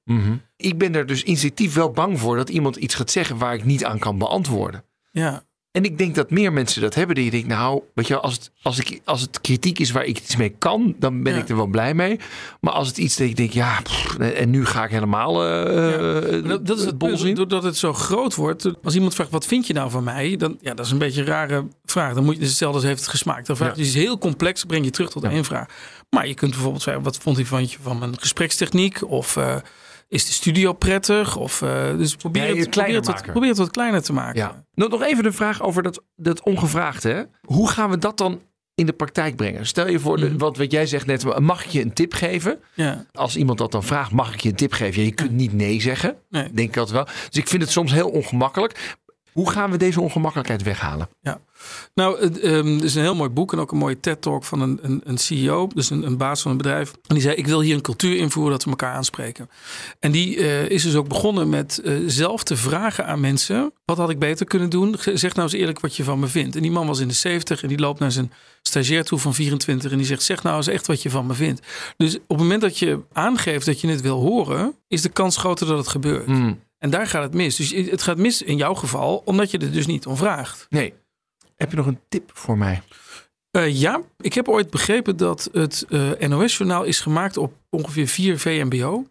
Ik ben er dus instinctief wel bang voor dat iemand iets gaat zeggen waar ik niet aan kan beantwoorden. Ja, En ik denk dat meer mensen dat hebben. Die denkt, nou, weet je, als het, als, ik, als het kritiek is waar ik iets mee kan, dan ben Ja. ik er wel blij mee. Maar als het iets dat ik denk, ja, pff, en nu ga ik helemaal. eh En dat, dat is het in. Doordat het zo groot wordt. Als iemand vraagt, wat vind je nou van mij? Dan, ja, dat is een beetje een rare vraag. Dan moet je dus hetzelfde als heeft het gesmaakt. Dan vraag je Ja. heel complex, breng je terug tot één vraag. Maar je kunt bijvoorbeeld zeggen, wat vond je van, je van mijn gesprekstechniek? Of eh, is de studio prettig? Of, eh, dus probeer, Ja, het, probeer, het wat, probeer het wat kleiner te maken. Ja. Nog, nog even de vraag over dat, dat ongevraagde. Hè? Hoe gaan we dat dan in de praktijk brengen? Stel je voor, de, Mhm. wat, wat jij zegt net, mag ik je een tip geven? Ja. Als iemand dat dan vraagt, mag ik je een tip geven? Ja, je kunt niet nee zeggen, Nee. denk ik altijd wel. Dus ik vind het soms heel ongemakkelijk. Hoe gaan we deze ongemakkelijkheid weghalen? Nou, het ehm, er is een heel mooi boek en ook een mooie TED-talk van een, een, een CEO, dus een, een baas van een bedrijf. En die zei: Ik wil hier een cultuur invoeren dat we elkaar aanspreken. En die eh, is dus ook begonnen met eh, zelf te vragen aan mensen: Wat had ik beter kunnen doen? Zeg nou eens eerlijk wat je van me vindt. En die man was in de 70 en die loopt naar zijn stagiair toe van 24 en die zegt: Zeg nou eens echt wat je van me vindt. Dus op het moment dat je aangeeft dat je het wil horen, is de kans groter dat het gebeurt. En daar gaat het mis. Dus het gaat mis in jouw geval, omdat je er dus niet om vraagt. Nee. Heb je nog een tip voor mij? Eh, ja, ik heb ooit begrepen dat het eh, NOS-journaal is gemaakt op ongeveer 4 VMBO.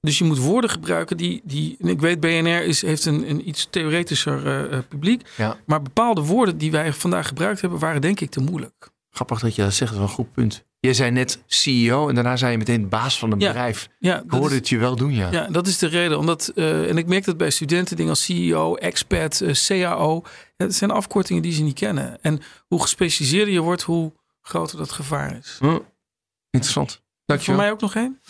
Dus je moet woorden gebruiken die. die ik weet, BNR is, heeft een, een iets theoretischer eh, publiek. Ja. Maar bepaalde woorden die wij vandaag gebruikt hebben, waren denk ik te moeilijk. Grappig dat je dat zegt, dat is een goed punt. Jij zei net CEO en daarna zei je meteen baas van een Ja. bedrijf. Ja, Ik hoorde is, het je wel doen, ja. ja, dat is de reden. Omdat, eh, en ik merk dat bij studenten dingen als CEO, expat, eh, CAO. Dat zijn afkortingen die ze niet kennen. En hoe gespecialiseerder je wordt, hoe groter dat gevaar is. Hm. Interessant. Voor Dankjewel. mij ook nog één?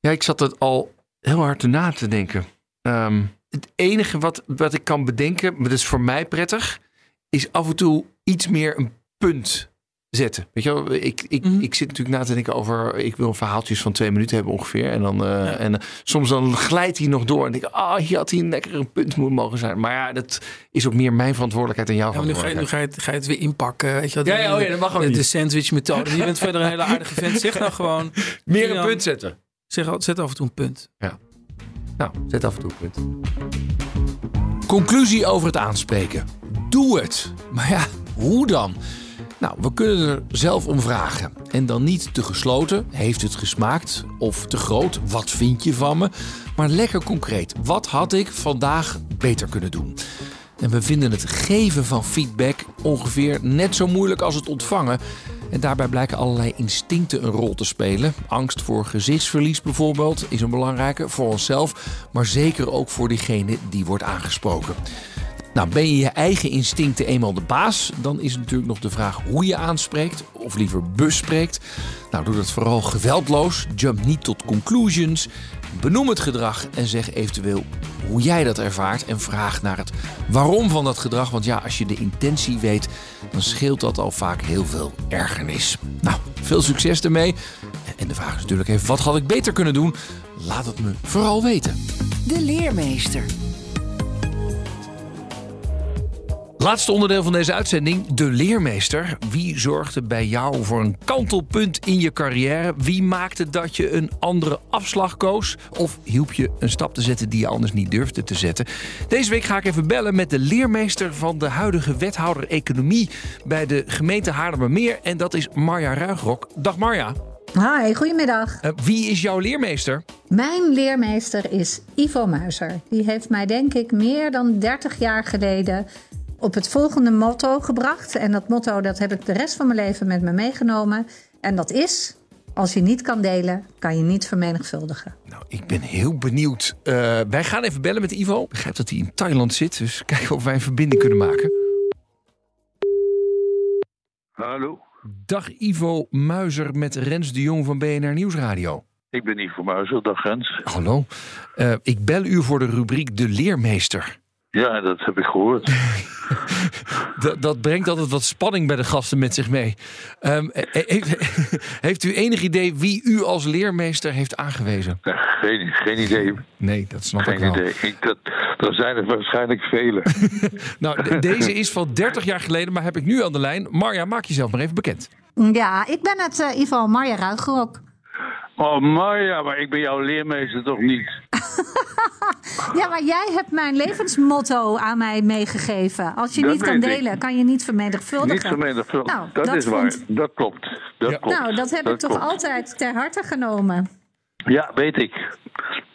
Ja, ik zat het al heel hard na te denken. Ehm, het enige wat, wat ik kan bedenken, maar dat is voor mij prettig, is af en toe iets meer een punt zetten. Weet je wel, ik, ik, Mhm. ik zit natuurlijk na te denken over, ik wil verhaaltjes van twee minuten hebben ongeveer. En dan, eh, en eh, soms dan glijdt hij nog door en denk ik, ah, hier had hij een lekker een punt moeten mogen zijn. Maar ja, dat is ook meer mijn verantwoordelijkheid dan jouw Ja, maar nu ga, je, nu verantwoordelijkheid. ga, je het, ga je het weer inpakken. Weet je wel, Ja, ja, oh ja, dat mag ook de, niet. de sandwich methode. Je bent verder een hele aardige vent. Zeg nou gewoon. <laughs> Meer een punt zetten. Zeg, al- zet af en toe een punt. Nou, zet af en toe een punt. Conclusie over het aanspreken. Doe het. Maar ja, hoe dan? Nou, we kunnen er zelf om vragen. En dan niet te gesloten, heeft het gesmaakt? Of te groot, wat vind je van me? Maar lekker concreet, wat had ik vandaag beter kunnen doen? En we vinden het geven van feedback ongeveer net zo moeilijk als het ontvangen. En daarbij blijken allerlei instincten een rol te spelen. Angst voor gezichtsverlies bijvoorbeeld is een belangrijke voor onszelf, maar zeker ook voor diegene die wordt aangesproken. Nou, ben je je eigen instincten eenmaal de baas, dan is het natuurlijk nog de vraag hoe je aanspreekt, of liever bespreekt. Nou, doe dat vooral geweldloos, jump niet tot conclusions, benoem het gedrag en zeg eventueel hoe jij dat ervaart en vraag naar het waarom van dat gedrag. Want ja, als je de intentie weet, dan scheelt dat al vaak heel veel ergernis. Nou, veel succes ermee. En de vraag is natuurlijk even, wat had ik beter kunnen doen? Laat het me vooral weten. De leermeester. Laatste onderdeel van deze uitzending, de leermeester. Wie zorgde bij jou voor een kantelpunt in je carrière? Wie maakte dat je een andere afslag koos? Of hielp je een stap te zetten die je anders niet durfde te zetten? Deze week ga ik even bellen met de leermeester van de huidige wethouder economie bij de gemeente Haarlemmermeer. En dat is Marja Ruigrok. Dag Marja. Hi, goedemiddag. Eh, wie is jouw leermeester? Mijn leermeester is Ivo Muizer. Die heeft mij denk ik meer dan 30 jaar geleden op het volgende motto gebracht. En dat motto dat heb ik de rest van mijn leven met me meegenomen. En dat is, als je niet kan delen, kan je niet vermenigvuldigen. Nou, ik ben heel benieuwd. Eh, wij gaan even bellen met Ivo. Ik begrijp dat hij in Thailand zit, dus kijken of wij een verbinding kunnen maken. Hallo, Dag Ivo Muizer met Rens de Jong van BNR Nieuwsradio. ik ben Ivo Muizer, dag Gens. Hallo. Eh, ik bel u voor de rubriek De Leermeester. Ja, dat heb ik gehoord. <laughs> Dat, dat brengt altijd wat spanning bij de gasten met zich mee. Ehm, eh, eh, heeft, heeft u enig idee wie u als leermeester heeft aangewezen? Geen, geen idee. Nee, dat snap ik Geen wel. idee. Ik, dat, er zijn er waarschijnlijk vele. <laughs> Nou, de- deze is van 30 jaar geleden, maar heb ik nu aan de lijn. Marja, maak jezelf maar even bekend. Ja, ik ben het eh, Ivo Marja Ruigrok. Oh, Marja, maar ik ben jouw leermeester toch niet? Ja, maar jij hebt mijn levensmotto aan mij meegegeven. Als je Dat niet kan ik. delen, kan je niet vermenigvuldigen. Niet vermenigvuldigd. Nou, dat, dat is waar. Dat klopt. Dat Ja. klopt. Nou, dat heb ik toch klopt. altijd ter harte genomen. Ja, weet ik.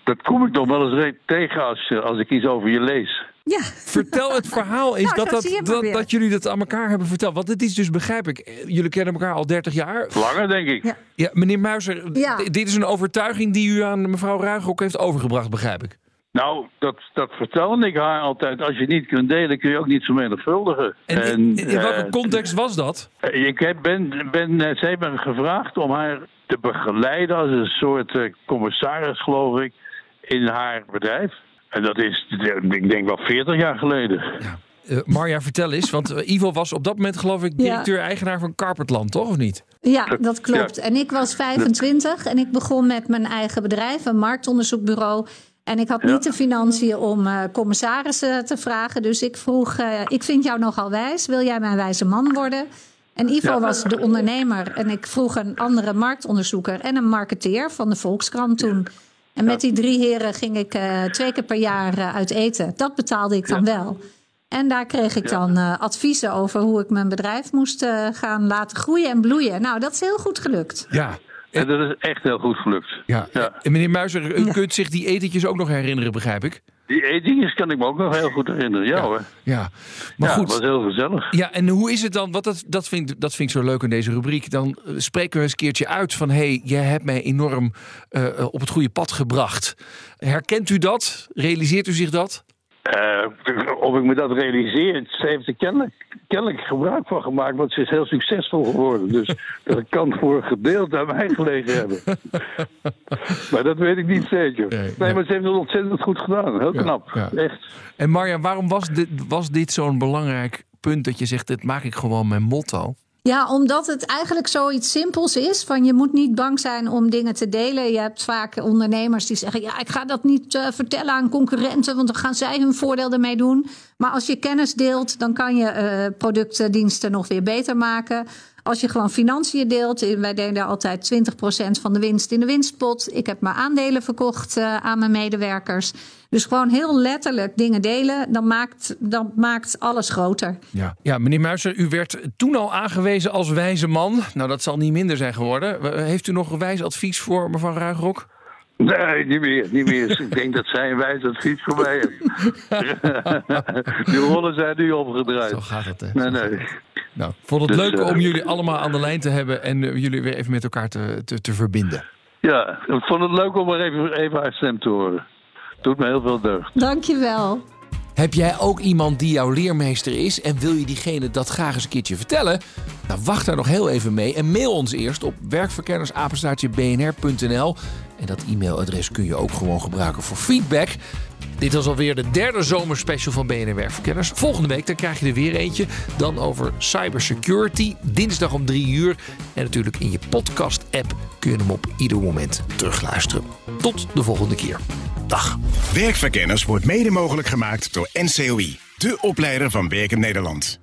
Dat kom ik nog wel eens tegen als, eh, als ik iets over je lees. Ja, Vertel het verhaal eens Nou, dat, dat dat, jullie dat aan elkaar hebben verteld. Want het is dus, begrijp ik, eh, jullie kennen elkaar al 30 jaar. Langer, denk ik. Ja. Ja, meneer Muizer, Ja. dit is een overtuiging die u aan mevrouw Ruigrok heeft overgebracht, begrijp ik. Nou, dat, dat vertelde ik haar altijd. Als je niet kunt delen, kun je ook niet vermenigvuldigen. En, in, in welke eh, context was dat? Eh, Ik heb, ben, ben, eh, ze hebben me gevraagd om haar te begeleiden als een soort commissaris, geloof ik, in haar bedrijf. En dat is, ik denk wel 40 jaar geleden. Eh, Marja, vertel eens, want Ivo was op dat moment geloof ik Ja. directeur-eigenaar van Carpetland, toch of niet? ja dat klopt. Ja. En ik was 25 en ik begon met mijn eigen bedrijf, een marktonderzoekbureau. En ik had Ja. niet de financiën om eh, commissarissen te vragen. Dus ik vroeg, eh, ik vind jou nogal wijs. Wil jij mijn wijze man worden? En Ivo Ja. was de ondernemer. En ik vroeg een andere marktonderzoeker en een marketeer van de Volkskrant toen. En met die drie heren ging ik eh, twee keer per jaar uit eten. Dat betaalde ik dan wel. En daar kreeg ik dan adviezen over hoe ik mijn bedrijf moest gaan laten groeien en bloeien. Nou, dat is heel goed gelukt. Ja. En dat is echt heel goed gelukt. ja. Ja. En meneer Muizer, u Ja. kunt zich die etentjes ook nog herinneren, begrijp ik? Die etentjes kan ik me ook nog heel goed herinneren. Ja, hoor. Ja. Maar ja, goed. het was heel gezellig. Ja, en hoe is het dan? Want dat, dat, vind, ik- dat vind ik zo leuk in deze rubriek. Dan eh, spreken we eens een keertje uit van... hé, hey, jij hebt mij enorm eh, op het goede pad gebracht. Herkent u dat? Realiseert u zich dat? Eh, <laughs> of ik me dat realiseer, ze heeft er kennelijk, kennelijk gebruik van gemaakt, want ze is heel succesvol geworden. Dus <laughs> dat kan voor een gedeelte aan mij gelegen hebben. <laughs> maar dat weet ik niet zeker. Nee, maar ze heeft het ontzettend goed gedaan. Heel Ja, knap. ja. Echt. En Marja, waarom was dit, was dit zo'n belangrijk punt dat je zegt... dit maak ik gewoon mijn motto? Ja, omdat het eigenlijk zoiets simpels is. Van je moet niet bang zijn om dingen te delen. Je hebt vaak ondernemers die zeggen: Ja, ik ga dat niet uh, vertellen aan concurrenten, want dan gaan zij hun voordeel ermee doen. Maar als je kennis deelt, dan kan je uh, producten, diensten nog weer beter maken. Als je gewoon financiën deelt, wij deden altijd 20% van de winst in de winstpot. Ik heb mijn aandelen verkocht aan mijn medewerkers. Dus gewoon heel letterlijk dingen delen, dan maakt, dan maakt alles groter. Ja. ja, meneer Muizer, u werd toen al aangewezen als wijze man. Nou, dat zal niet minder zijn geworden. Heeft u nog een wijs advies voor mevrouw Ruigrok? Nee, niet meer. Niet meer. Ik denk dat zij een wijs advies voor mij heeft. <laughs> Die rollen zijn nu opgedraaid. Zo gaat het, hè? Nee, nee. Nou, ik vond het Dus, leuk eh, om jullie allemaal aan de lijn te hebben en uh, jullie weer even met elkaar te, te, te verbinden. Ja, ik vond het leuk om maar even, even haar stem te horen. Doet me heel veel deugd. Dankjewel. Heb jij ook iemand die jouw leermeester is en wil je diegene dat graag eens een keertje vertellen? Nou, wacht daar nog heel even mee en mail ons eerst op werkverkennersapenstaartje.bnr.nl. En dat e-mailadres kun je ook gewoon gebruiken voor feedback. Dit was alweer de derde zomerspecial van BNR Werkverkenners. Volgende week dan krijg je er weer eentje. Dan over cybersecurity. Dinsdag om drie uur. En natuurlijk in je podcast-app kun je hem op ieder moment terugluisteren. Tot de volgende keer. Dag. Werkverkenners wordt mede mogelijk gemaakt door NCOI, de opleider van Werken Nederland.